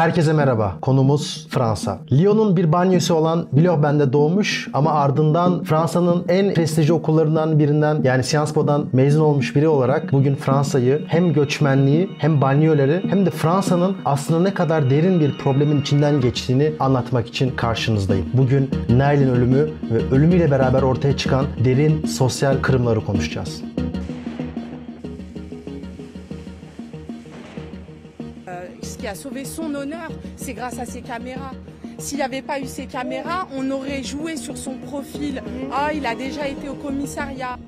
Herkese merhaba. Konumuz Fransa. Lyon'un bir banyosu olan Villeurbanne'de doğmuş ama ardından Fransa'nın en prestijli okullarından birinden yani Sciences Po'dan mezun olmuş biri olarak bugün Fransa'yı hem göçmenliği hem banyoları hem de Fransa'nın aslında ne kadar derin bir problemin içinden geçtiğini anlatmak için karşınızdayım. Bugün Nail'in ölümü ve ölümüyle beraber ortaya çıkan derin sosyal kırımları konuşacağız. A sauvé son honneur, c'est grâce à ses caméras. S'il n'y avait pas eu ces caméras, on aurait joué sur son profil. Ah, il a déjà été au commissariat.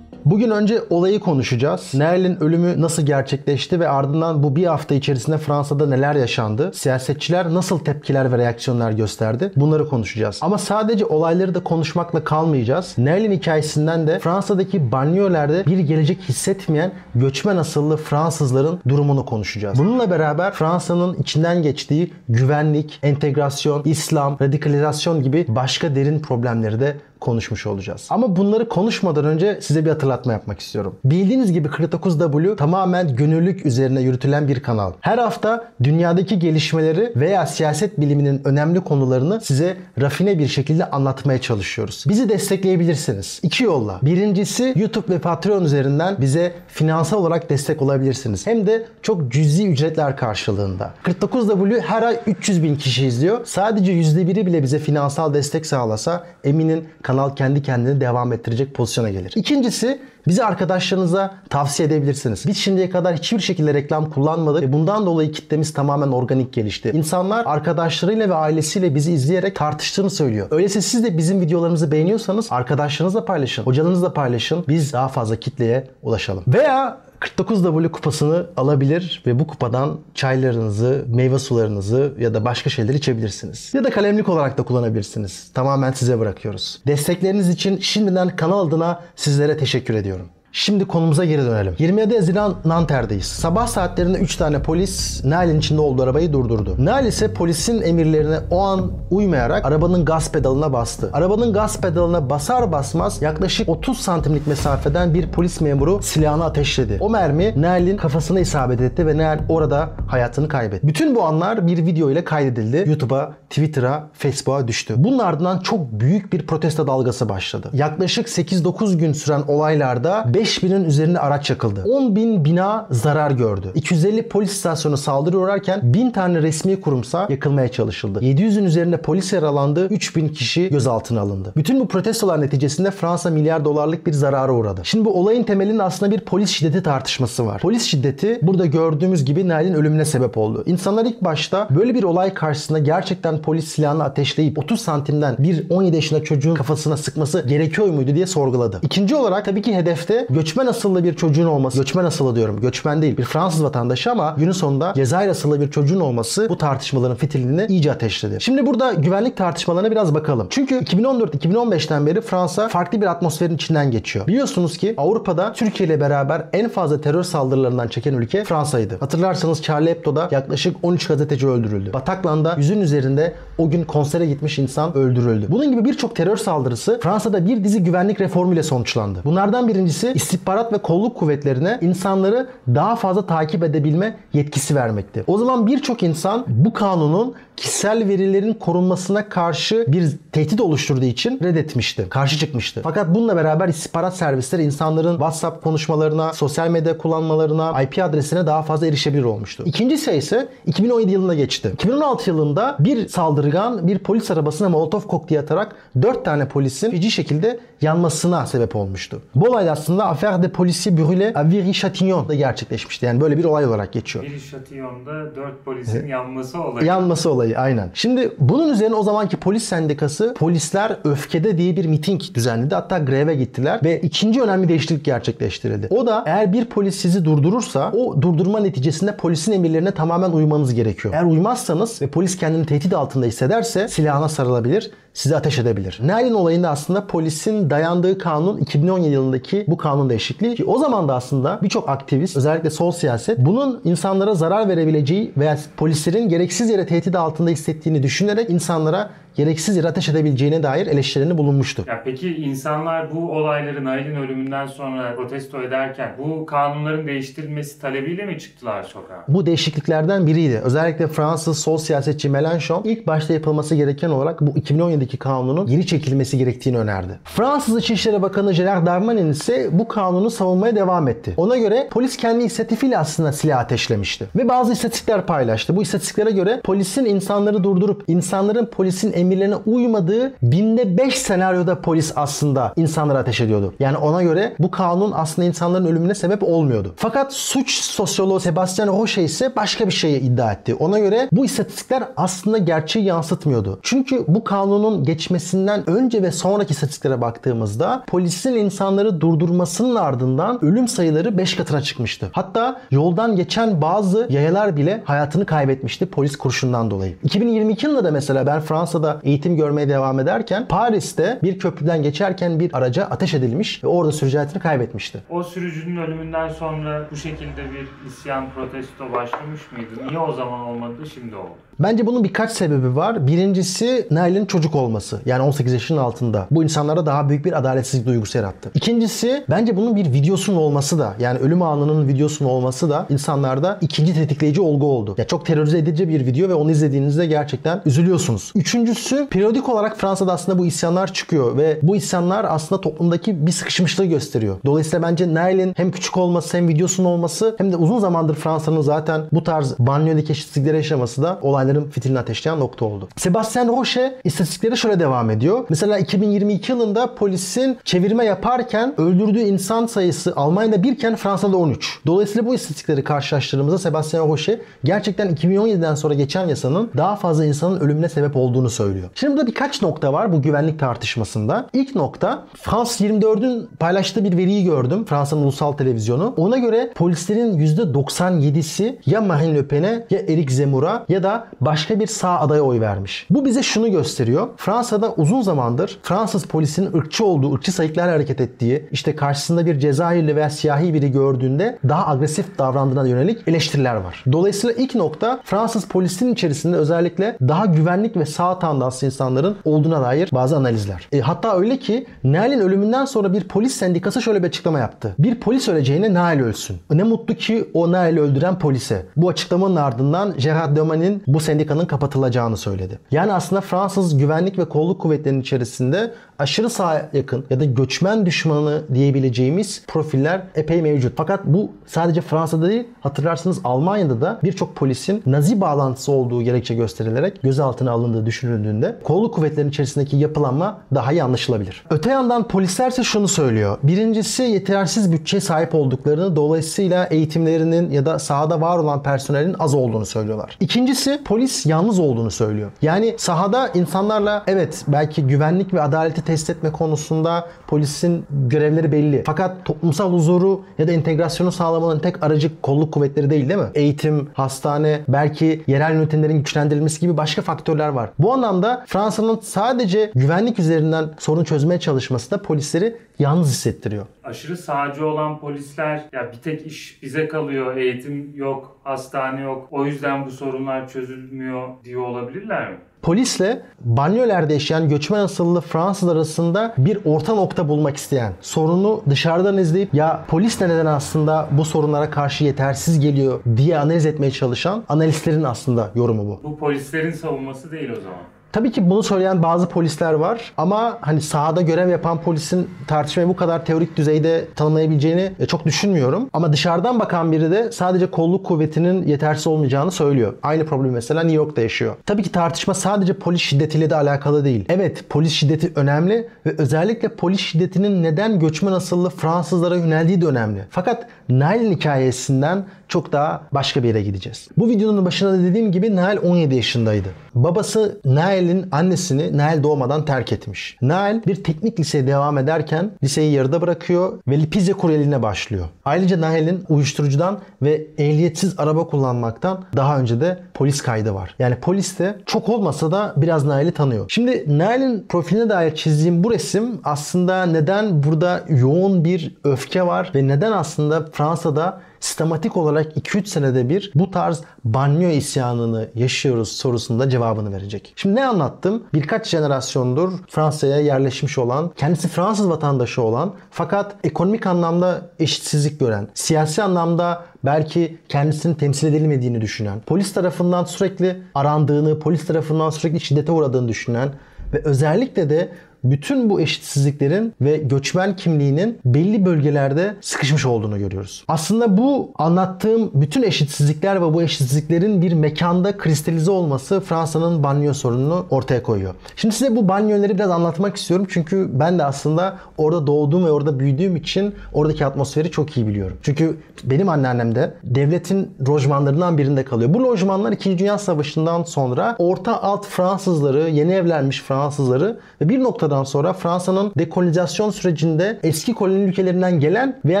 Bugün önce olayı konuşacağız. Nail'in ölümü nasıl gerçekleşti ve ardından bu bir hafta içerisinde Fransa'da neler yaşandı? Siyasetçiler nasıl tepkiler ve reaksiyonlar gösterdi? Bunları konuşacağız. Ama sadece olayları da konuşmakla kalmayacağız. Nail'in hikayesinden de Fransa'daki banliyölerde bir gelecek hissetmeyen göçmen asıllı Fransızların durumunu konuşacağız. Bununla beraber Fransa'nın içinden geçtiği güvenlik, entegrasyon, İslam, radikalizasyon gibi başka derin problemleri de konuşmuş olacağız. Ama bunları konuşmadan önce size bir hatırlatma yapmak istiyorum. Bildiğiniz gibi 49W tamamen gönüllülük üzerine yürütülen bir kanal. Her hafta dünyadaki gelişmeleri veya siyaset biliminin önemli konularını size rafine bir şekilde anlatmaya çalışıyoruz. Bizi destekleyebilirsiniz. İki yolla. Birincisi YouTube ve Patreon üzerinden bize finansal olarak destek olabilirsiniz. Hem de çok cüzi ücretler karşılığında. 49W her ay 300 bin kişi izliyor. Sadece %1'i bile bize finansal destek sağlasa eminim kanal kendi kendini devam ettirecek pozisyona gelir. İkincisi bizi arkadaşlarınıza tavsiye edebilirsiniz. Biz şimdiye kadar hiçbir şekilde reklam kullanmadık ve bundan dolayı kitlemiz tamamen organik gelişti. İnsanlar arkadaşlarıyla ve ailesiyle bizi izleyerek tartıştığını söylüyor. Öyleyse siz de bizim videolarımızı beğeniyorsanız arkadaşlarınızla paylaşın, hocalarınızla paylaşın. Biz daha fazla kitleye ulaşalım. Veya 49W kupasını alabilir ve bu kupadan çaylarınızı, meyve sularınızı ya da başka şeyler içebilirsiniz. Ya da kalemlik olarak da kullanabilirsiniz. Tamamen size bırakıyoruz. Destekleriniz için şimdiden kanal adına sizlere teşekkür ediyorum. Şimdi konumuza geri dönelim. 27 Haziran Nanter'deyiz. Sabah saatlerinde 3 tane polis Nail'in içinde olduğu arabayı durdurdu. Nail ise polisin emirlerine o an uymayarak arabanın gaz pedalına bastı. Arabanın gaz pedalına basar basmaz yaklaşık 30 santimlik mesafeden bir polis memuru silahını ateşledi. O mermi Nail'in kafasına isabet etti ve Nail orada hayatını kaybetti. Bütün bu anlar bir video ile kaydedildi. YouTube'a, Twitter'a, Facebook'a düştü. Bunun ardından çok büyük bir protesto dalgası başladı. Yaklaşık 8-9 gün süren olaylarda 5000'in üzerinde araç yakıldı. 10 bin bina zarar gördü. 250 polis istasyonu saldırı uğrarken 1000 tane resmi kurumsa yakılmaya çalışıldı. 700'ün üzerinde polis yaralandı. 3000 kişi gözaltına alındı. Bütün bu protestolar neticesinde Fransa milyar dolarlık bir zarara uğradı. Şimdi bu olayın temelinde aslında bir polis şiddeti tartışması var. Polis şiddeti burada gördüğümüz gibi Nail'in ölümüne sebep oldu. İnsanlar ilk başta böyle bir olay karşısında gerçekten polis silahını ateşleyip 30 santimden bir 17 yaşında çocuğun kafasına sıkması gerekiyor muydu diye sorguladı. İkinci olarak tabii ki hedefte göçmen asıllı bir çocuğun olması, göçmen asıllı diyorum, göçmen değil bir Fransız vatandaşı ama günün sonunda Cezayir asıllı bir çocuğun olması bu tartışmaların fitilini iyice ateşledi. Şimdi burada güvenlik tartışmalarına biraz bakalım. Çünkü 2014-2015'ten beri Fransa farklı bir atmosferin içinden geçiyor. Biliyorsunuz ki Avrupa'da Türkiye ile beraber en fazla terör saldırılarından çeken ülke Fransa'ydı. Hatırlarsanız Charlie Hebdo'da yaklaşık 13 gazeteci öldürüldü. Bataclan'da yüzün üzerinde o gün konsere gitmiş insan öldürüldü. Bunun gibi birçok terör saldırısı Fransa'da bir dizi güvenlik reformu ile sonuçlandı. Bunlardan birincisi istihbarat ve kolluk kuvvetlerine insanları daha fazla takip edebilme yetkisi vermekti. O zaman birçok insan bu kanunun kişisel verilerin korunmasına karşı bir tehdit oluşturduğu için reddetmişti. Karşı çıkmıştı. Fakat bununla beraber istihbarat servisleri insanların WhatsApp konuşmalarına, sosyal medya kullanmalarına, IP adresine daha fazla erişebilir olmuştu. İkincisi ise 2017 yılına geçti. 2016 yılında bir saldırgan bir polis arabasına molotof kokteyli atarak 4 tane polisin feci şekilde yanmasına sebep olmuştu. Bu olay aslında Affaire de Policier Brûlé à Viry-Châtillon'da gerçekleşmişti. Yani böyle bir olay olarak geçiyor. Bir Şatiyon'da 4 polisin yanması olayı. Yanması olayı aynen. Şimdi bunun üzerine o zamanki polis sendikası polisler öfkede diye bir miting düzenledi. Hatta greve gittiler ve ikinci önemli değişiklik gerçekleştirildi. O da eğer bir polis sizi durdurursa o durdurma neticesinde polisin emirlerine tamamen uymanız gerekiyor. Eğer uymazsanız ve polis kendini tehdit altında hissederse silahına sarılabilir size ateş edebilir. Nail'in olayında aslında polisin dayandığı kanun 2017 yılındaki bu kanun değişikliği ki o zaman da aslında birçok aktivist özellikle sol siyaset bunun insanlara zarar verebileceği veya polislerin gereksiz yere tehdit altında hissettiğini düşünerek insanlara gereksiz yere ateş edebileceğine dair eleştirilerini bulunmuştu. Ya peki insanlar bu olayları Nail'in ölümünden sonra protesto ederken bu kanunların değiştirilmesi talebiyle mi çıktılar sokağa? Bu değişikliklerden biriydi. Özellikle Fransız sol siyasetçi Mélenchon ilk başta yapılması gereken olarak bu 2017'deki kanunun geri çekilmesi gerektiğini önerdi. Fransız İçişleri Bakanı Gerard Darmanin ise bu kanunu savunmaya devam etti. Ona göre polis kendi inisiyatifiyle aslında silah ateşlemişti. Ve bazı istatistikler paylaştı. Bu istatistiklere göre polisin insanları durdurup insanların polisin emirlerine uymadığı binde 5 senaryoda polis aslında insanlara ateş ediyordu. Yani ona göre bu kanun aslında insanların ölümüne sebep olmuyordu. Fakat suç sosyoloğu Sebastian Roche ise başka bir şeyi iddia etti. Ona göre bu istatistikler aslında gerçeği yansıtmıyordu. Çünkü bu kanunun geçmesinden önce ve sonraki istatistiklere baktığımızda polisin insanları durdurmasının ardından ölüm sayıları 5 katına çıkmıştı. Hatta yoldan geçen bazı yayalar bile hayatını kaybetmişti polis kurşundan dolayı. 2022 yılında da mesela ben Fransa'da eğitim görmeye devam ederken Paris'te bir köprüden geçerken bir araca ateş edilmiş ve orada sürücü kaybetmişti. O sürücünün ölümünden sonra bu şekilde bir isyan, protesto başlamış mıydı? Niye o zaman olmadı, şimdi oldu? Bence bunun birkaç sebebi var. Birincisi Nail'in çocuk olması. Yani 18 yaşının altında. Bu insanlara daha büyük bir adaletsizlik duygusu yarattı. İkincisi bence bunun bir videosunun olması da yani ölüm anının videosunun olması da insanlarda ikinci tetikleyici olgu oldu. Ya çok terörize edici bir video ve onu izlediğinizde gerçekten üzülüyorsunuz. Üçüncüsü periyodik olarak Fransa'da aslında bu isyanlar çıkıyor ve bu isyanlar aslında toplumdaki bir sıkışmışlığı gösteriyor. Dolayısıyla bence Nail'in hem küçük olması hem videosunun olması hem de uzun zamandır Fransa'nın zaten bu tarz banyodaki eşitsizlikleri yaşaması da olayların fitilini ateşleyen nokta oldu. Sebastian Roche istatistikleri şöyle devam ediyor. Mesela 2022 yılında polisin çevirme yaparken öldürdüğü insan sayısı Almanya'da birken Fransa'da 13. Dolayısıyla bu istatistikleri karşılaştırdığımızda Sebastian Roche gerçekten 2017'den sonra geçen yasanın daha fazla insanın ölümüne sebep olduğunu söylüyor. Şimdi burada birkaç nokta var bu güvenlik tartışmasında. İlk nokta Frans 24'ün paylaştığı bir veriyi gördüm. Fransa'nın ulusal televizyonu. Ona göre polislerin %97'si ya Marine Le Pen'e ya Eric Zemmour'a ya da başka bir sağ adaya oy vermiş. Bu bize şunu gösteriyor. Fransa'da uzun zamandır Fransız polisinin ırkçı olduğu, ırkçı sayıklarla hareket ettiği, işte karşısında bir Cezayirli veya siyahi biri gördüğünde daha agresif davrandığına yönelik eleştiriler var. Dolayısıyla ilk nokta Fransız polisinin içerisinde özellikle daha güvenlik ve sağ tandanslı insanların olduğuna dair bazı analizler. E, hatta öyle ki Nail'in ölümünden sonra bir polis sendikası şöyle bir açıklama yaptı. Bir polis öleceğine Nail ölsün. Ne mutlu ki o Nail'i öldüren polise. Bu açıklamanın ardından Gerard Döman'in bu sendikanın kapatılacağını söyledi. Yani aslında Fransız güvenlik ve kolluk kuvvetlerinin içerisinde aşırı sağa yakın ya da göçmen düşmanı diyebileceğimiz profiller epey mevcut. Fakat bu sadece Fransa'da değil hatırlarsınız Almanya'da da birçok polisin Nazi bağlantısı olduğu gerekçe gösterilerek gözaltına alındığı düşünüldüğünde kolluk kuvvetlerinin içerisindeki yapılanma daha iyi anlaşılabilir. Öte yandan polisler ise şunu söylüyor. Birincisi yetersiz bütçeye sahip olduklarını dolayısıyla eğitimlerinin ya da sahada var olan personelin az olduğunu söylüyorlar. İkincisi polis yalnız olduğunu söylüyor. Yani sahada insanlarla evet belki güvenlik ve adaleti test etme konusunda polisin görevleri belli. Fakat toplumsal huzuru ya da entegrasyonu sağlamanın tek aracı kolluk kuvvetleri değil değil mi? Eğitim, hastane, belki yerel yönetimlerin güçlendirilmesi gibi başka faktörler var. Bu anlamda Fransa'nın sadece güvenlik üzerinden sorun çözmeye çalışması da polisleri yalnız hissettiriyor. Aşırı sağcı olan polisler ya bir tek iş bize kalıyor, eğitim yok, hastane yok. O yüzden bu sorunlar çözülmüyor diyor olabilirler mi? Polisle banyolerde yaşayan göçmen asıllı Fransız arasında bir orta nokta bulmak isteyen, sorunu dışarıdan izleyip ya polis de neden aslında bu sorunlara karşı yetersiz geliyor diye analiz etmeye çalışan analistlerin aslında yorumu bu. Bu polislerin savunması değil o zaman. Tabii ki bunu söyleyen bazı polisler var ama hani sahada görev yapan polisin tartışmayı bu kadar teorik düzeyde tanımlayabileceğini e, çok düşünmüyorum. Ama dışarıdan bakan biri de sadece kolluk kuvvetinin yetersiz olmayacağını söylüyor. Aynı problemi mesela New York'ta yaşıyor. Tabii ki tartışma sadece polis şiddetiyle de alakalı değil. Evet polis şiddeti önemli ve özellikle polis şiddetinin neden göçmen asıllı Fransızlara yöneldiği de önemli. Fakat Nail'in hikayesinden çok daha başka bir yere gideceğiz. Bu videonun başında da dediğim gibi Nail 17 yaşındaydı. Babası Nail'in annesini Nail doğmadan terk etmiş. Nail bir teknik liseye devam ederken liseyi yarıda bırakıyor ve pizza kuryeliğine başlıyor. Ayrıca Nail'in uyuşturucudan ve ehliyetsiz araba kullanmaktan daha önce de polis kaydı var. Yani polis de çok olmasa da biraz Nail'i tanıyor. Şimdi Nail'in profiline dair çizdiğim bu resim aslında neden burada yoğun bir öfke var ve neden aslında Fransa'da sistematik olarak 2-3 senede bir bu tarz banyo isyanını yaşıyoruz sorusunda cevabını verecek. Şimdi ne anlattım? Birkaç jenerasyondur Fransa'ya yerleşmiş olan, kendisi Fransız vatandaşı olan fakat ekonomik anlamda eşitsizlik gören, siyasi anlamda belki kendisinin temsil edilmediğini düşünen, polis tarafından sürekli arandığını, polis tarafından sürekli şiddete uğradığını düşünen ve özellikle de bütün bu eşitsizliklerin ve göçmen kimliğinin belli bölgelerde sıkışmış olduğunu görüyoruz. Aslında bu anlattığım bütün eşitsizlikler ve bu eşitsizliklerin bir mekanda kristalize olması Fransa'nın banyo sorununu ortaya koyuyor. Şimdi size bu banyoları biraz anlatmak istiyorum. Çünkü ben de aslında orada doğduğum ve orada büyüdüğüm için oradaki atmosferi çok iyi biliyorum. Çünkü benim anneannem de devletin lojmanlarından birinde kalıyor. Bu lojmanlar 2. Dünya Savaşı'ndan sonra orta alt Fransızları, yeni evlenmiş Fransızları ve bir noktada noktadan sonra Fransa'nın dekolonizasyon sürecinde eski koloni ülkelerinden gelen veya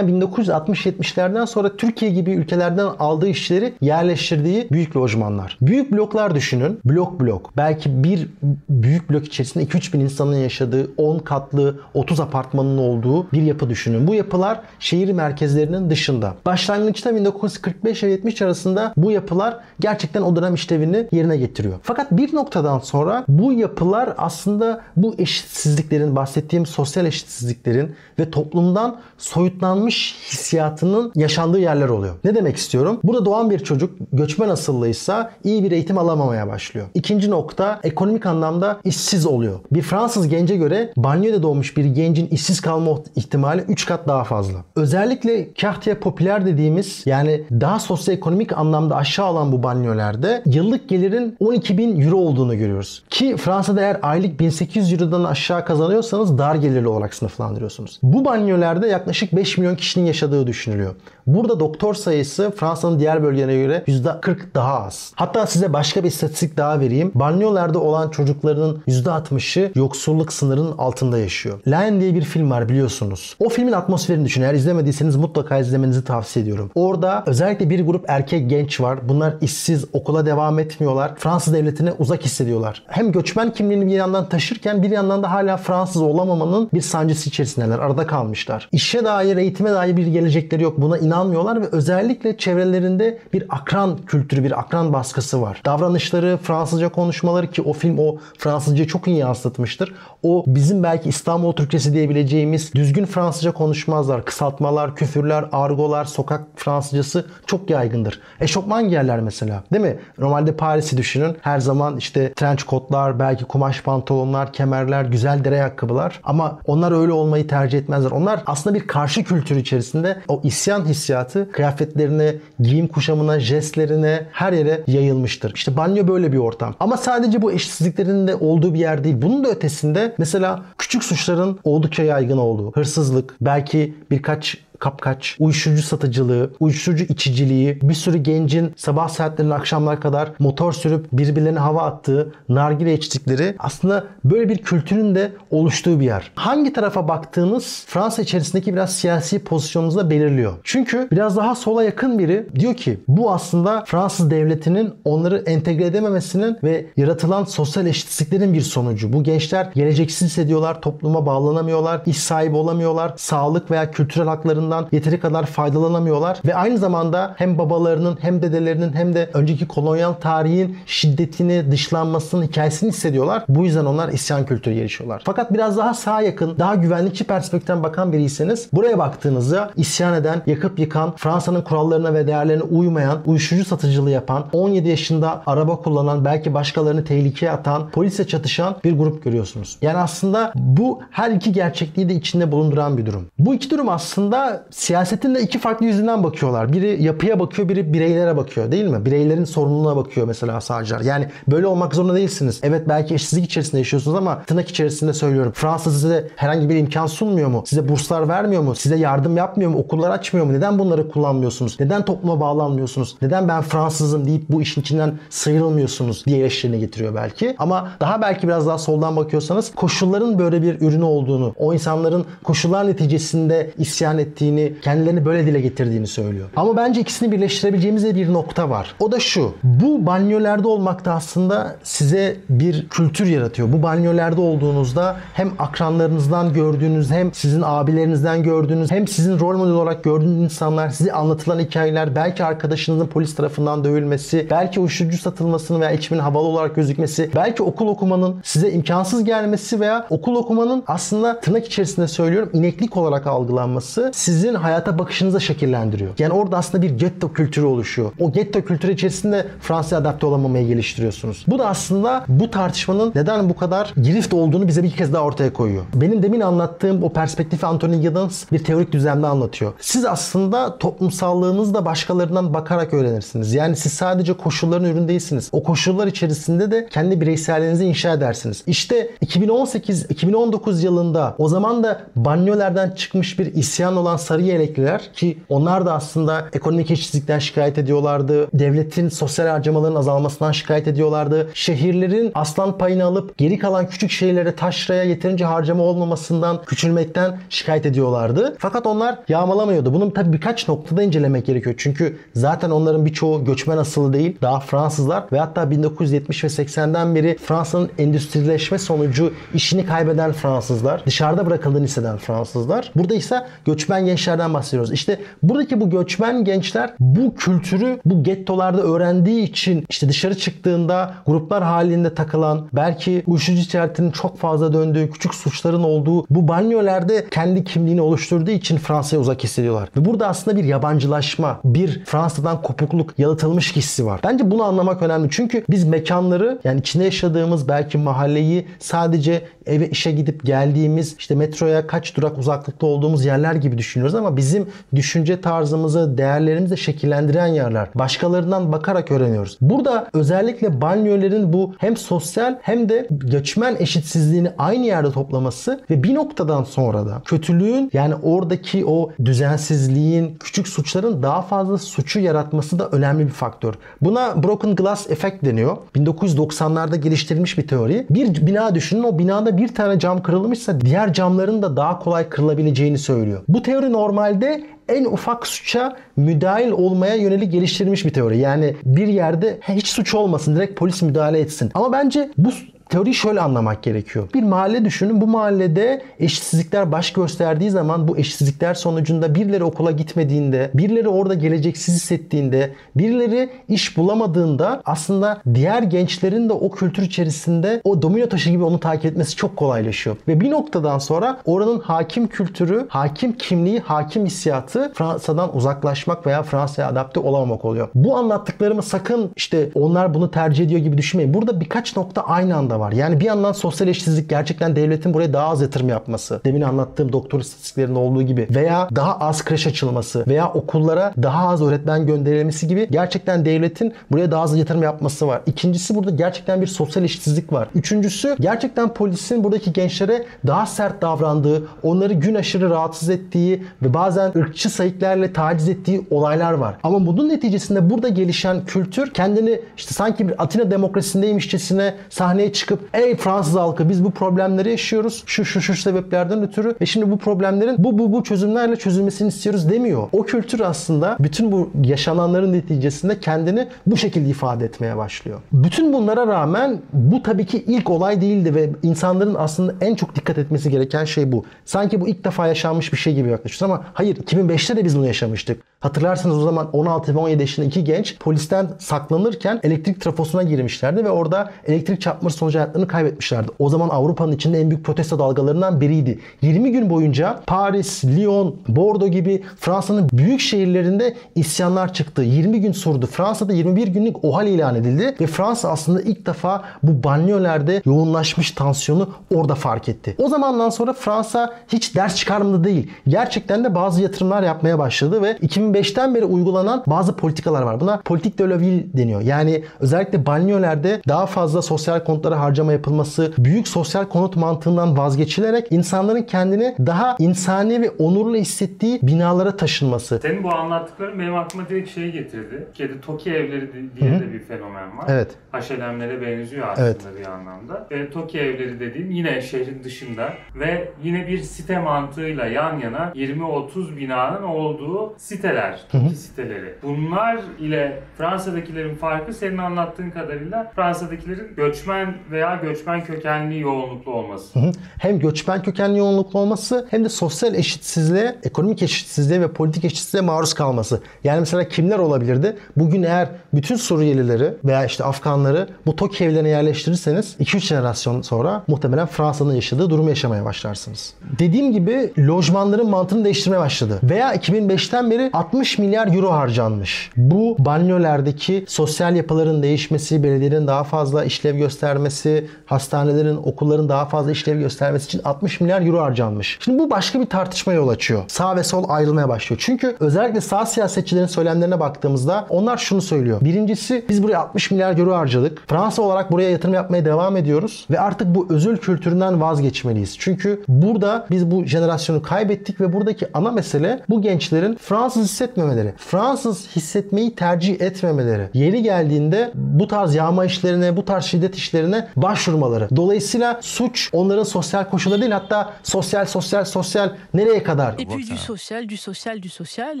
1960-70'lerden sonra Türkiye gibi ülkelerden aldığı işleri yerleştirdiği büyük lojmanlar. Büyük bloklar düşünün. Blok blok. Belki bir büyük blok içerisinde 2-3 bin insanın yaşadığı 10 katlı 30 apartmanın olduğu bir yapı düşünün. Bu yapılar şehir merkezlerinin dışında. Başlangıçta 1945 ve 70 arasında bu yapılar gerçekten o dönem işlevini yerine getiriyor. Fakat bir noktadan sonra bu yapılar aslında bu eşit eşitsizliklerin, bahsettiğim sosyal eşitsizliklerin ve toplumdan soyutlanmış hissiyatının yaşandığı yerler oluyor. Ne demek istiyorum? Burada doğan bir çocuk göçmen asıllıysa iyi bir eğitim alamamaya başlıyor. İkinci nokta ekonomik anlamda işsiz oluyor. Bir Fransız gence göre banyoda doğmuş bir gencin işsiz kalma ihtimali 3 kat daha fazla. Özellikle quartier popüler dediğimiz yani daha sosyoekonomik anlamda aşağı alan bu banyolerde yıllık gelirin 12 bin euro olduğunu görüyoruz. Ki Fransa'da eğer aylık 1800 eurodan aşağı aşağı kazanıyorsanız dar gelirli olarak sınıflandırıyorsunuz. Bu banyolerde yaklaşık 5 milyon kişinin yaşadığı düşünülüyor. Burada doktor sayısı Fransa'nın diğer bölgelerine göre %40 daha az. Hatta size başka bir istatistik daha vereyim. Banyolarda olan çocukların %60'ı yoksulluk sınırının altında yaşıyor. Lion diye bir film var biliyorsunuz. O filmin atmosferini düşünün. Eğer izlemediyseniz mutlaka izlemenizi tavsiye ediyorum. Orada özellikle bir grup erkek genç var. Bunlar işsiz, okula devam etmiyorlar. Fransız devletine uzak hissediyorlar. Hem göçmen kimliğini bir yandan taşırken bir yandan da hala Fransız olamamanın bir sancısı içerisindeler. Arada kalmışlar. İşe dair, eğitime dair bir gelecekleri yok. Buna inanmıyorlar ve özellikle çevrelerinde bir akran kültürü, bir akran baskısı var. Davranışları, Fransızca konuşmaları ki o film o Fransızcayı çok iyi yansıtmıştır. O bizim belki İstanbul Türkçesi diyebileceğimiz düzgün Fransızca konuşmazlar. Kısaltmalar, küfürler, argolar, sokak Fransızcası çok yaygındır. Eşofman giyerler mesela. Değil mi? Normalde Paris'i düşünün. Her zaman işte trench kotlar, belki kumaş pantolonlar, kemerler, güzel güzel dere ayakkabılar ama onlar öyle olmayı tercih etmezler. Onlar aslında bir karşı kültür içerisinde o isyan hissiyatı kıyafetlerine, giyim kuşamına, jestlerine her yere yayılmıştır. İşte banyo böyle bir ortam. Ama sadece bu eşitsizliklerin de olduğu bir yer değil. Bunun da ötesinde mesela küçük suçların oldukça yaygın olduğu, hırsızlık, belki birkaç kapkaç, uyuşturucu satıcılığı, uyuşturucu içiciliği, bir sürü gencin sabah saatlerinde akşamlar kadar motor sürüp birbirlerine hava attığı, nargile içtikleri aslında böyle bir kültürün de oluştuğu bir yer. Hangi tarafa baktığınız Fransa içerisindeki biraz siyasi pozisyonunuzu da belirliyor. Çünkü biraz daha sola yakın biri diyor ki bu aslında Fransız devletinin onları entegre edememesinin ve yaratılan sosyal eşitsizliklerin bir sonucu. Bu gençler geleceksiz hissediyorlar, topluma bağlanamıyorlar, iş sahibi olamıyorlar, sağlık veya kültürel haklarından imkanlarından yeteri kadar faydalanamıyorlar ve aynı zamanda hem babalarının hem dedelerinin hem de önceki kolonyal tarihin şiddetini, dışlanmasının hikayesini hissediyorlar. Bu yüzden onlar isyan kültürü gelişiyorlar. Fakat biraz daha sağa yakın, daha güvenlikçi perspektiften bakan biriyseniz buraya baktığınızda isyan eden, yakıp yıkan, Fransa'nın kurallarına ve değerlerine uymayan, uyuşturucu satıcılığı yapan, 17 yaşında araba kullanan, belki başkalarını tehlikeye atan, polise çatışan bir grup görüyorsunuz. Yani aslında bu her iki gerçekliği de içinde bulunduran bir durum. Bu iki durum aslında siyasetin de iki farklı yüzünden bakıyorlar. Biri yapıya bakıyor, biri bireylere bakıyor değil mi? Bireylerin sorumluluğuna bakıyor mesela sağcılar. Yani böyle olmak zorunda değilsiniz. Evet belki eşsizlik içerisinde yaşıyorsunuz ama tırnak içerisinde söylüyorum. Fransa size herhangi bir imkan sunmuyor mu? Size burslar vermiyor mu? Size yardım yapmıyor mu? Okullar açmıyor mu? Neden bunları kullanmıyorsunuz? Neden topluma bağlanmıyorsunuz? Neden ben Fransızım deyip bu işin içinden sıyrılmıyorsunuz diye eleştirilerini getiriyor belki. Ama daha belki biraz daha soldan bakıyorsanız koşulların böyle bir ürünü olduğunu, o insanların koşullar neticesinde isyan ettiği ettiğini, kendilerini böyle dile getirdiğini söylüyor. Ama bence ikisini birleştirebileceğimiz de bir nokta var. O da şu. Bu banyolerde olmak da aslında size bir kültür yaratıyor. Bu banyolerde olduğunuzda hem akranlarınızdan gördüğünüz hem sizin abilerinizden gördüğünüz hem sizin rol model olarak gördüğünüz insanlar size anlatılan hikayeler belki arkadaşınızın polis tarafından dövülmesi, belki uyuşturucu satılmasının veya içimin havalı olarak gözükmesi, belki okul okumanın size imkansız gelmesi veya okul okumanın aslında tırnak içerisinde söylüyorum ineklik olarak algılanması sizin hayata bakışınızı şekillendiriyor. Yani orada aslında bir getto kültürü oluşuyor. O getto kültürü içerisinde Fransa'ya adapte olamamayı geliştiriyorsunuz. Bu da aslında bu tartışmanın neden bu kadar girift olduğunu bize bir kez daha ortaya koyuyor. Benim demin anlattığım o perspektifi Anthony Giddens bir teorik düzlemde anlatıyor. Siz aslında toplumsallığınızı da başkalarından bakarak öğrenirsiniz. Yani siz sadece koşulların ürün değilsiniz. O koşullar içerisinde de kendi bireyselliğinizi inşa edersiniz. İşte 2018-2019 yılında o zaman da banyolardan çıkmış bir isyan olan sarı yelekliler ki onlar da aslında ekonomik eşitsizlikten şikayet ediyorlardı. Devletin sosyal harcamaların azalmasından şikayet ediyorlardı. Şehirlerin aslan payını alıp geri kalan küçük şehirlere taşraya yeterince harcama olmamasından, küçülmekten şikayet ediyorlardı. Fakat onlar yağmalamıyordu. Bunun tabii birkaç noktada incelemek gerekiyor. Çünkü zaten onların birçoğu göçmen asıllı değil. Daha Fransızlar ve hatta 1970 ve 80'den beri Fransa'nın endüstrileşme sonucu işini kaybeden Fransızlar, dışarıda bırakıldığını hisseden Fransızlar. Burada ise göçmen gençlerden bahsediyoruz. İşte buradaki bu göçmen gençler bu kültürü bu gettolarda öğrendiği için işte dışarı çıktığında gruplar halinde takılan, belki uyuşturucu ticaretinin çok fazla döndüğü, küçük suçların olduğu bu banyolerde kendi kimliğini oluşturduğu için Fransa'ya uzak hissediyorlar. Ve burada aslında bir yabancılaşma, bir Fransa'dan kopukluk, yalıtılmış hissi var. Bence bunu anlamak önemli. Çünkü biz mekanları yani içinde yaşadığımız belki mahalleyi sadece eve işe gidip geldiğimiz işte metroya kaç durak uzaklıkta olduğumuz yerler gibi düşünüyoruz ama bizim düşünce tarzımızı, değerlerimizi de şekillendiren yerler. Başkalarından bakarak öğreniyoruz. Burada özellikle banyoların bu hem sosyal hem de göçmen eşitsizliğini aynı yerde toplaması ve bir noktadan sonra da kötülüğün yani oradaki o düzensizliğin, küçük suçların daha fazla suçu yaratması da önemli bir faktör. Buna broken glass effect deniyor. 1990'larda geliştirilmiş bir teori. Bir bina düşünün o binada bir tane cam kırılmışsa diğer camların da daha kolay kırılabileceğini söylüyor. Bu teori normalde en ufak suça müdahil olmaya yönelik geliştirilmiş bir teori. Yani bir yerde hiç suç olmasın direkt polis müdahale etsin. Ama bence bu teoriyi şöyle anlamak gerekiyor. Bir mahalle düşünün. Bu mahallede eşitsizlikler baş gösterdiği zaman bu eşitsizlikler sonucunda birileri okula gitmediğinde, birileri orada geleceksiz hissettiğinde, birileri iş bulamadığında aslında diğer gençlerin de o kültür içerisinde o domino taşı gibi onu takip etmesi çok kolaylaşıyor. Ve bir noktadan sonra oranın hakim kültürü, hakim kimliği, hakim hissiyatı Fransa'dan uzaklaşmak veya Fransa'ya adapte olamamak oluyor. Bu anlattıklarımı sakın işte onlar bunu tercih ediyor gibi düşünmeyin. Burada birkaç nokta aynı anda var. Yani bir yandan sosyal eşitsizlik gerçekten devletin buraya daha az yatırım yapması. Demin anlattığım doktor istatistiklerinde olduğu gibi veya daha az kreş açılması veya okullara daha az öğretmen gönderilmesi gibi gerçekten devletin buraya daha az yatırım yapması var. İkincisi burada gerçekten bir sosyal eşitsizlik var. Üçüncüsü gerçekten polisin buradaki gençlere daha sert davrandığı, onları gün aşırı rahatsız ettiği ve bazen ırkçı sayıklarla taciz ettiği olaylar var. Ama bunun neticesinde burada gelişen kültür kendini işte sanki bir Atina demokrasindeymişçesine sahneye çıkıp ey Fransız halkı biz bu problemleri yaşıyoruz. Şu şu şu sebeplerden ötürü ve şimdi bu problemlerin bu bu bu çözümlerle çözülmesini istiyoruz demiyor. O kültür aslında bütün bu yaşananların neticesinde kendini bu şekilde ifade etmeye başlıyor. Bütün bunlara rağmen bu tabii ki ilk olay değildi ve insanların aslında en çok dikkat etmesi gereken şey bu. Sanki bu ilk defa yaşanmış bir şey gibi yaklaşıyoruz ama hayır 2005'te de biz bunu yaşamıştık. Hatırlarsanız o zaman 16 ve 17 yaşında iki genç polisten saklanırken elektrik trafosuna girmişlerdi ve orada elektrik çarpması sonucu hayatlarını kaybetmişlerdi. O zaman Avrupa'nın içinde en büyük protesto dalgalarından biriydi. 20 gün boyunca Paris, Lyon, Bordeaux gibi Fransa'nın büyük şehirlerinde isyanlar çıktı. 20 gün sürdü. Fransa'da 21 günlük OHAL ilan edildi ve Fransa aslında ilk defa bu banliyölerde yoğunlaşmış tansiyonu orada fark etti. O zamandan sonra Fransa hiç ders çıkarmadı değil. Gerçekten de bazı yatırımlar yapmaya başladı ve 2005'ten beri uygulanan bazı politikalar var. Buna politik de la ville deniyor. Yani özellikle banliyölerde daha fazla sosyal konutlara harcama yapılması, büyük sosyal konut mantığından vazgeçilerek insanların kendini daha insani ve onurlu hissettiği binalara taşınması. Senin bu anlattıkların benim aklıma direkt şeyi getirdi. Kedi Toki evleri di- diye de bir fenomen var. Evet. HLM'lere benziyor aslında Evet. bir anlamda. Ve Toki evleri dediğim yine şehrin dışında ve yine bir site mantığıyla yan yana 20-30 binanın olduğu siteler, Toki siteleri. Bunlar ile Fransa'dakilerin farkı senin anlattığın kadarıyla Fransa'dakilerin göçmen veya göçmen kökenli yoğunluklu olması. Hı. Hem göçmen kökenli yoğunluklu olması hem de sosyal eşitsizliğe, ekonomik eşitsizliğe ve politik eşitsizliğe maruz kalması. Yani mesela kimler olabilirdi? Bugün eğer bütün Suriyelileri veya işte Afganları bu TOKİ evlerine yerleştirirseniz 2-3 jenerasyon sonra muhtemelen Fransa'nın yaşadığı durumu yaşamaya başlarsınız. Dediğim gibi lojmanların mantığını değiştirmeye başladı. Veya 2005'ten beri 60 milyar euro harcanmış. Bu banliyölerdeki sosyal yapıların değişmesi, belediyelerin daha fazla işlev göstermesi, hastanelerin, okulların daha fazla işlev göstermesi için 60 milyar euro harcanmış. Şimdi bu başka bir tartışmaya yol açıyor. Sağ ve sol ayrılmaya başlıyor. Çünkü özellikle sağ siyasetçilerin söylemlerine baktığımızda onlar şunu söylüyor. Birincisi biz buraya 60 milyar euro harcadık. Fransa olarak buraya yatırım yapmaya devam ediyoruz ve artık bu özül kültüründen vazgeçmeliyiz. Çünkü burada biz bu jenerasyonu kaybettik ve buradaki ana mesele bu gençlerin Fransız hissetmemeleri. Fransız hissetmeyi tercih etmemeleri. Yeri geldiğinde bu tarz yağma işlerine, bu tarz şiddet işlerine başvurmaları. Dolayısıyla suç onların sosyal koşulları değil hatta sosyal sosyal sosyal nereye kadar? Et puis du social, du social, du social.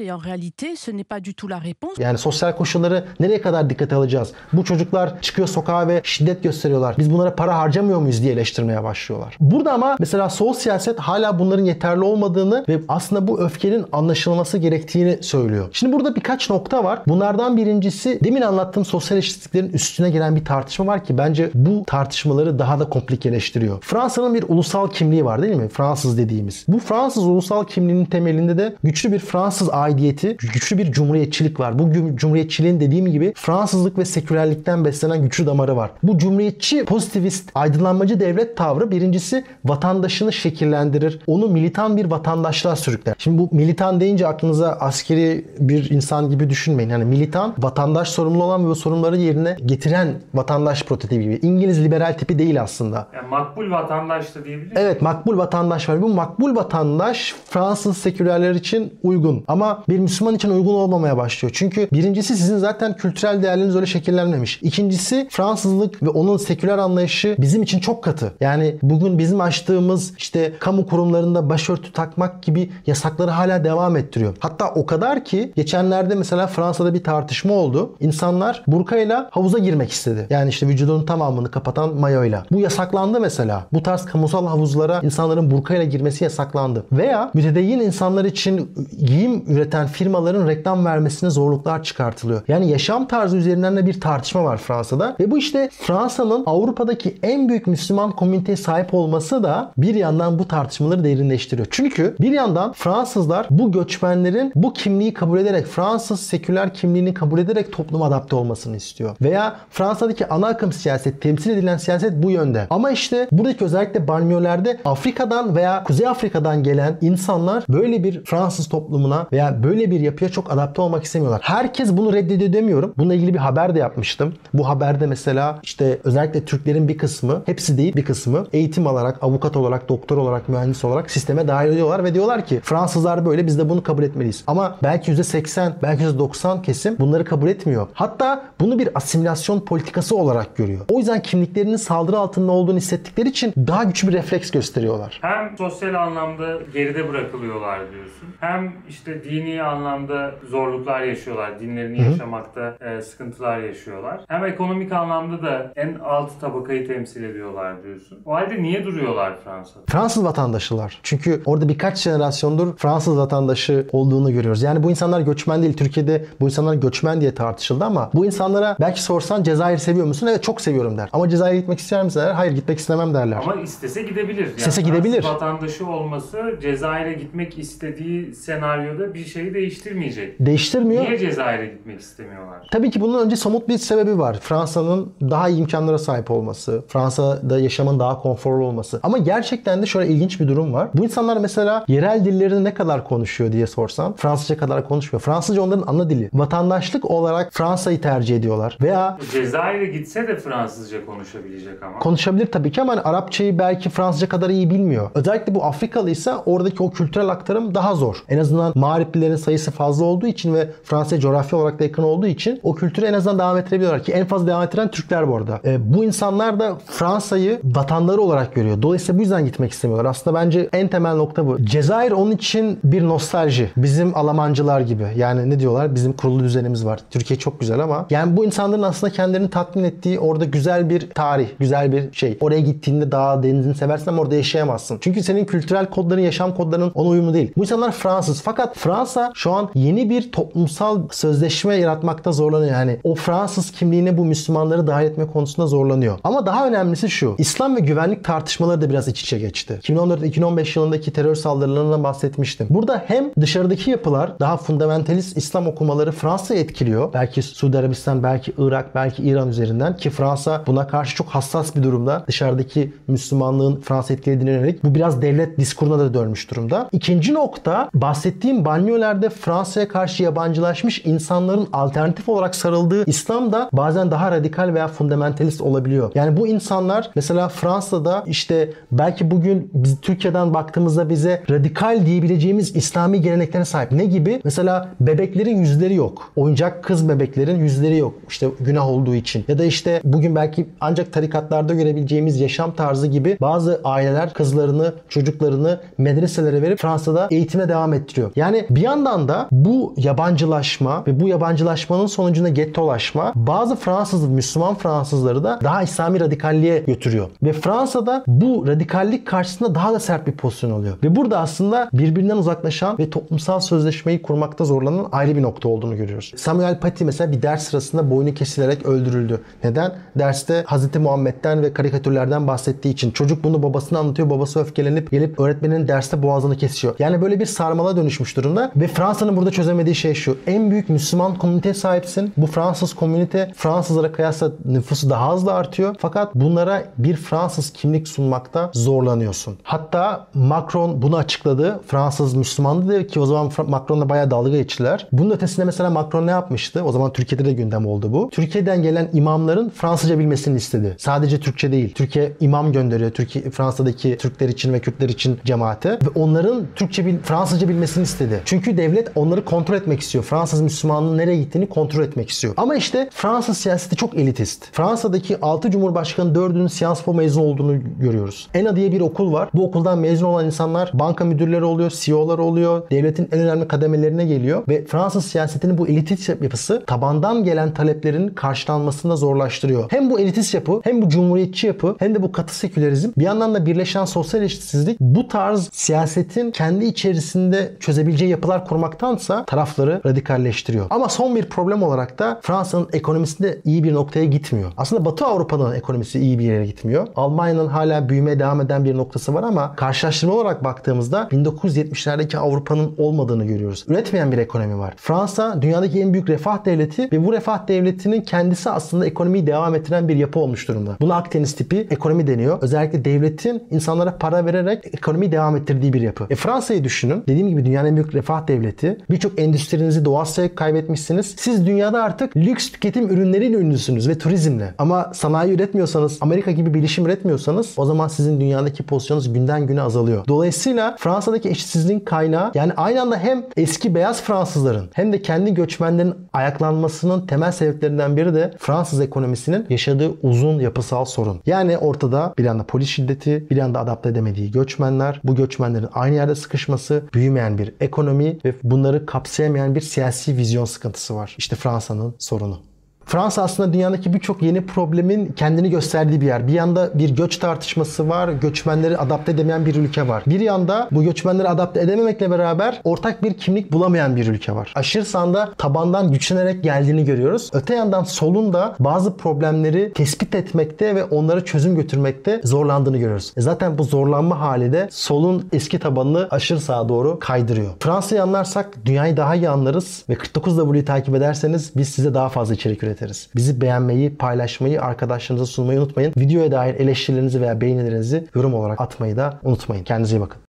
Et en réalité, ce n'est pas du tout la réponse. Yani sosyal koşulları nereye kadar dikkate alacağız? Bu çocuklar çıkıyor sokağa ve şiddet gösteriyorlar. Biz bunlara para harcamıyor muyuz diye eleştirmeye başlıyorlar. Burada ama mesela sol siyaset hala bunların yeterli olmadığını ve aslında bu öfkenin anlaşılması gerektiğini söylüyor. Şimdi burada birkaç nokta var. Bunlardan birincisi demin anlattığım sosyal eşitliklerin üstüne gelen bir tartışma var ki bence bu tartışmaları daha da komplikeleştiriyor. Fransa'nın bir ulusal kimliği var değil mi? Fransız dediğimiz. Bu Fransız ulusal kimliğinin temelinde de güçlü bir Fransız aidiyeti, güçlü bir cumhuriyetçilik var. Bu cumhuriyetçiliğin dediğim gibi Fransızlık ve sekülerlikten beslenen güçlü damarı var. Bu cumhuriyetçi pozitivist aydınlanmacı devlet tavrı birincisi vatandaşını şekillendirir. Onu militan bir vatandaşlığa sürükler. Şimdi bu militan deyince aklınıza askeri bir insan gibi düşünmeyin. Yani militan vatandaş sorumlu olan ve bu sorumluları yerine getiren vatandaş prototipi gibi. İngiliz liberal tipi değil aslında. Yani makbul vatandaş da diyebilir Evet makbul vatandaş var. Bu makbul vatandaş Fransız sekülerler için uygun. Ama bir Müslüman için uygun olmamaya başlıyor. Çünkü birincisi sizin zaten kültürel değerleriniz öyle şekillenmemiş. İkincisi Fransızlık ve onun seküler anlayışı bizim için çok katı. Yani bugün bizim açtığımız işte kamu kurumlarında başörtü takmak gibi yasakları hala devam ettiriyor. Hatta o kadar ki geçenlerde mesela Fransa'da bir tartışma oldu. İnsanlar burkayla havuza girmek istedi. Yani işte vücudunun tamamını kapatan mayoyla. Bu yasaklandı mesela. Bu tarz kamusal havuzlara insanların burkayla girmesi yasaklandı. Veya mütedeyyin insanlar için giyim üreten firmaların reklam vermesine zorluklar çıkartılıyor. Yani yaşam tarzı üzerinden de bir tartışma var Fransa'da. Ve bu işte Fransa'nın Avrupa'daki en büyük Müslüman komüniteye sahip olması da bir yandan bu tartışmaları derinleştiriyor. Çünkü bir yandan Fransızlar bu göçmenlerin bu kimliği kabul ederek Fransız seküler kimliğini kabul ederek topluma adapte olmasını istiyor. Veya Fransa'daki ana akım siyaset, temsil edilen siyaset bu yönde. Ama işte buradaki özellikle banliyölerde Afrika'dan veya Kuzey Afrika'dan gelen insanlar böyle bir Fransız toplumuna veya böyle bir yapıya çok adapte olmak istemiyorlar. Herkes bunu reddediyor demiyorum. Bununla ilgili bir haber de yapmıştım. Bu haberde mesela işte özellikle Türklerin bir kısmı, hepsi değil bir kısmı eğitim alarak, avukat olarak, doktor olarak, mühendis olarak sisteme dahil ediyorlar ve diyorlar ki Fransızlar böyle biz de bunu kabul etmeliyiz. Ama belki %80, belki %90 kesim bunları kabul etmiyor. Hatta bunu bir asimilasyon politikası olarak görüyor. O yüzden kimliklerinin saldırı altında olduğunu hissettikleri için daha güçlü bir refleks gösteriyorlar. Hem sosyal anlamda geride bırakılıyorlar diyorsun. Hem işte dini anlamda zorluklar yaşıyorlar. Dinlerini yaşamakta e, sıkıntılar yaşıyorlar. Hem ekonomik anlamda da en alt tabakayı temsil ediyorlar diyorsun. O halde niye duruyorlar Fransa'da? Fransız vatandaşılar. Çünkü orada birkaç jenerasyondur Fransız vatandaşı olduğunu görüyoruz. Yani bu insanlar göçmen değil. Türkiye'de bu insanlar göçmen diye tartışıldı ama bu insanlara belki sorsan Cezayir seviyor musun? Evet çok seviyorum der. Ama Cezayir'e gitmek ister misin? Der. Hayır gitmek istemem derler. Ama istese gidebilir. Yani İstese Fransız gidebilir. vatandaşı olması Cezayir'e gitmek istediği senaryoda bir şeyi değiştirmeyecek. Değiştirmiyor. Niye Cezayir'e gitmek istemiyorlar? Tabii ki bunun önce somut bir sebebi var. Fransa'nın daha iyi imkanlara sahip olması, Fransa'da yaşamın daha konforlu olması. Ama gerçekten de şöyle ilginç bir durum var. Bu insanlar mesela yerel dillerini ne kadar konuşuyor diye sorsan Fransızca kadar konuşmuyor. Fransızca onların ana dili. Vatandaşlık olarak Fransa'yı tercih ediyorlar. Veya Cezayir'e gitse de Fransızca konuşamaz. Konuşabilecek ama. konuşabilir tabii ki ama hani Arapçayı belki Fransızca kadar iyi bilmiyor. Özellikle bu Afrikalıysa oradaki o kültürel aktarım daha zor. En azından mağriplilerin sayısı fazla olduğu için ve Fransa'ya coğrafi olarak da yakın olduğu için o kültürü en azından devam ettirebiliyorlar ki en fazla devam ettiren Türkler bu arada. E, bu insanlar da Fransa'yı vatanları olarak görüyor. Dolayısıyla bu yüzden gitmek istemiyorlar. Aslında bence en temel nokta bu. Cezayir onun için bir nostalji. Bizim Almancılar gibi. Yani ne diyorlar? Bizim kurulu düzenimiz var. Türkiye çok güzel ama yani bu insanların aslında kendilerini tatmin ettiği orada güzel bir tarih, güzel bir şey. Oraya gittiğinde dağ, denizini seversin ama orada yaşayamazsın. Çünkü senin kültürel kodların, yaşam kodlarının ona uyumlu değil. Bu insanlar Fransız. Fakat Fransa şu an yeni bir toplumsal sözleşme yaratmakta zorlanıyor. Yani o Fransız kimliğine bu Müslümanları dahil etme konusunda zorlanıyor. Ama daha önemlisi şu. İslam ve güvenlik tartışmaları da biraz iç içe geçti. 2014-2015 yılındaki terör saldırılarından bahsetmiştim. Burada hem dışarıdaki yapılar daha fundamentalist İslam okumaları Fransa'yı etkiliyor. Belki Suudi Arabistan, belki Irak, belki İran üzerinden ki Fransa buna karşı çok hassas bir durumda. Dışarıdaki Müslümanlığın Fransa etkilediğine yönelik bu biraz devlet diskuruna da dönmüş durumda. İkinci nokta bahsettiğim banliyölerde Fransa'ya karşı yabancılaşmış insanların alternatif olarak sarıldığı İslam da bazen daha radikal veya fundamentalist olabiliyor. Yani bu insanlar mesela Fransa'da işte belki bugün biz Türkiye'den baktığımızda bize radikal diyebileceğimiz İslami geleneklere sahip. Ne gibi? Mesela bebeklerin yüzleri yok. Oyuncak kız bebeklerin yüzleri yok. İşte günah olduğu için. Ya da işte bugün belki ancak tarikatlarda görebileceğimiz yaşam tarzı gibi bazı aileler kızlarını, çocuklarını medreselere verip Fransa'da eğitime devam ettiriyor. Yani bir yandan da bu yabancılaşma ve bu yabancılaşmanın sonucunda gettolaşma bazı Fransız, Müslüman Fransızları da daha İslami radikalliğe götürüyor. Ve Fransa'da bu radikallik karşısında daha da sert bir pozisyon oluyor. Ve burada aslında birbirinden uzaklaşan ve toplumsal sözleşmeyi kurmakta zorlanan ayrı bir nokta olduğunu görüyoruz. Samuel Paty mesela bir ders sırasında boynu kesilerek öldürüldü. Neden? Derste Hz. Muhammed'den ve karikatürlerden bahsettiği için. Çocuk bunu babasına anlatıyor. Babası öfkelenip gelip öğretmenin derste boğazını kesiyor. Yani böyle bir sarmala dönüşmüş durumda. Ve Fransa'nın burada çözemediği şey şu. En büyük Müslüman komüniteye sahipsin. Bu Fransız komünite Fransızlara kıyasla nüfusu daha hızlı artıyor. Fakat bunlara bir Fransız kimlik sunmakta zorlanıyorsun. Hatta Macron bunu açıkladı. Fransız Müslümandı dedi ki o zaman Macron'la bayağı dalga geçtiler. Bunun ötesinde mesela Macron ne yapmıştı? O zaman Türkiye'de de gündem oldu bu. Türkiye'den gelen imamların Fransızca bilmesini istedi. Sadece Türkçe değil. Türkiye imam gönderiyor. Türkiye Fransa'daki Türkler için ve Kürtler için cemaate ve onların Türkçe bil, Fransızca bilmesini istedi. Çünkü devlet onları kontrol etmek istiyor. Fransız Müslümanlığın nereye gittiğini kontrol etmek istiyor. Ama işte Fransız siyaseti çok elitist. Fransa'daki 6 Cumhurbaşkanı 4'ünün Sciences Po mezun olduğunu görüyoruz. ENA diye bir okul var. Bu okuldan mezun olan insanlar banka müdürleri oluyor, CEO'lar oluyor. Devletin en önemli kademelerine geliyor ve Fransız siyasetinin bu elitist yapısı tabandan gelen taleplerin karşılanmasını da zorlaştırıyor. Hem bu elitist yapı, hem bu cumhuriyetçi yapı, hem de bu katı sekülerizm bir yandan da birleşen sosyal eşitsizlik bu tarz siyasetin kendi içerisinde çözebileceği yapılar kurmaktansa tarafları radikalleştiriyor. Ama son bir problem olarak da Fransa'nın ekonomisi de iyi bir noktaya gitmiyor. Aslında Batı Avrupa'nın ekonomisi iyi bir yere gitmiyor. Almanya'nın hala büyümeye devam eden bir noktası var ama karşılaştırma olarak baktığımızda 1970'lerdeki Avrupa'nın olmadığını görüyoruz. Üretmeyen bir ekonomi var. Fransa dünyadaki en büyük refah devleti ve bu refah devletinin kendisi aslında ekonomiyi devam ettiren bir yapı olmuş durumda. Buna Akdeniz tipi ekonomi deniyor. Özellikle devletin insanlara para vererek ekonomiyi devam ettirdiği bir yapı. E Fransa'yı düşünün. Dediğim gibi dünyanın en büyük refah devleti. Birçok endüstrinizi Doğu kaybetmişsiniz. Siz dünyada artık lüks tüketim ürünleriyle ünlüsünüz ve turizmle. Ama sanayi üretmiyorsanız, Amerika gibi bilişim üretmiyorsanız o zaman sizin dünyadaki pozisyonunuz günden güne azalıyor. Dolayısıyla Fransa'daki eşitsizliğin kaynağı yani aynı anda hem eski beyaz Fransızların hem de kendi göçmenlerin ayaklanmasının temel sebeplerinden biri de Fransız ekonomisinin yaşadığı uzun yapısal sorun. Yani ortada bir yanda polis şiddeti, bir yanda adapte edemediği göçmenler, bu göçmenlerin aynı yerde sıkışması, büyümeyen bir ekonomi ve bunları kapsayamayan bir siyasi vizyon sıkıntısı var. İşte Fransa'nın sorunu. Fransa aslında dünyadaki birçok yeni problemin kendini gösterdiği bir yer. Bir yanda bir göç tartışması var. Göçmenleri adapte edemeyen bir ülke var. Bir yanda bu göçmenleri adapte edememekle beraber ortak bir kimlik bulamayan bir ülke var. Aşırı sağında tabandan güçlenerek geldiğini görüyoruz. Öte yandan solun da bazı problemleri tespit etmekte ve onlara çözüm götürmekte zorlandığını görüyoruz. E zaten bu zorlanma hali de solun eski tabanını aşırı sağa doğru kaydırıyor. Fransa'yı anlarsak dünyayı daha iyi anlarız ve 49W'yu takip ederseniz biz size daha fazla içerik üreteriz. Bizi beğenmeyi, paylaşmayı, arkadaşlarınıza sunmayı unutmayın. Videoya dair eleştirilerinizi veya beğenilerinizi yorum olarak atmayı da unutmayın. Kendinize iyi bakın.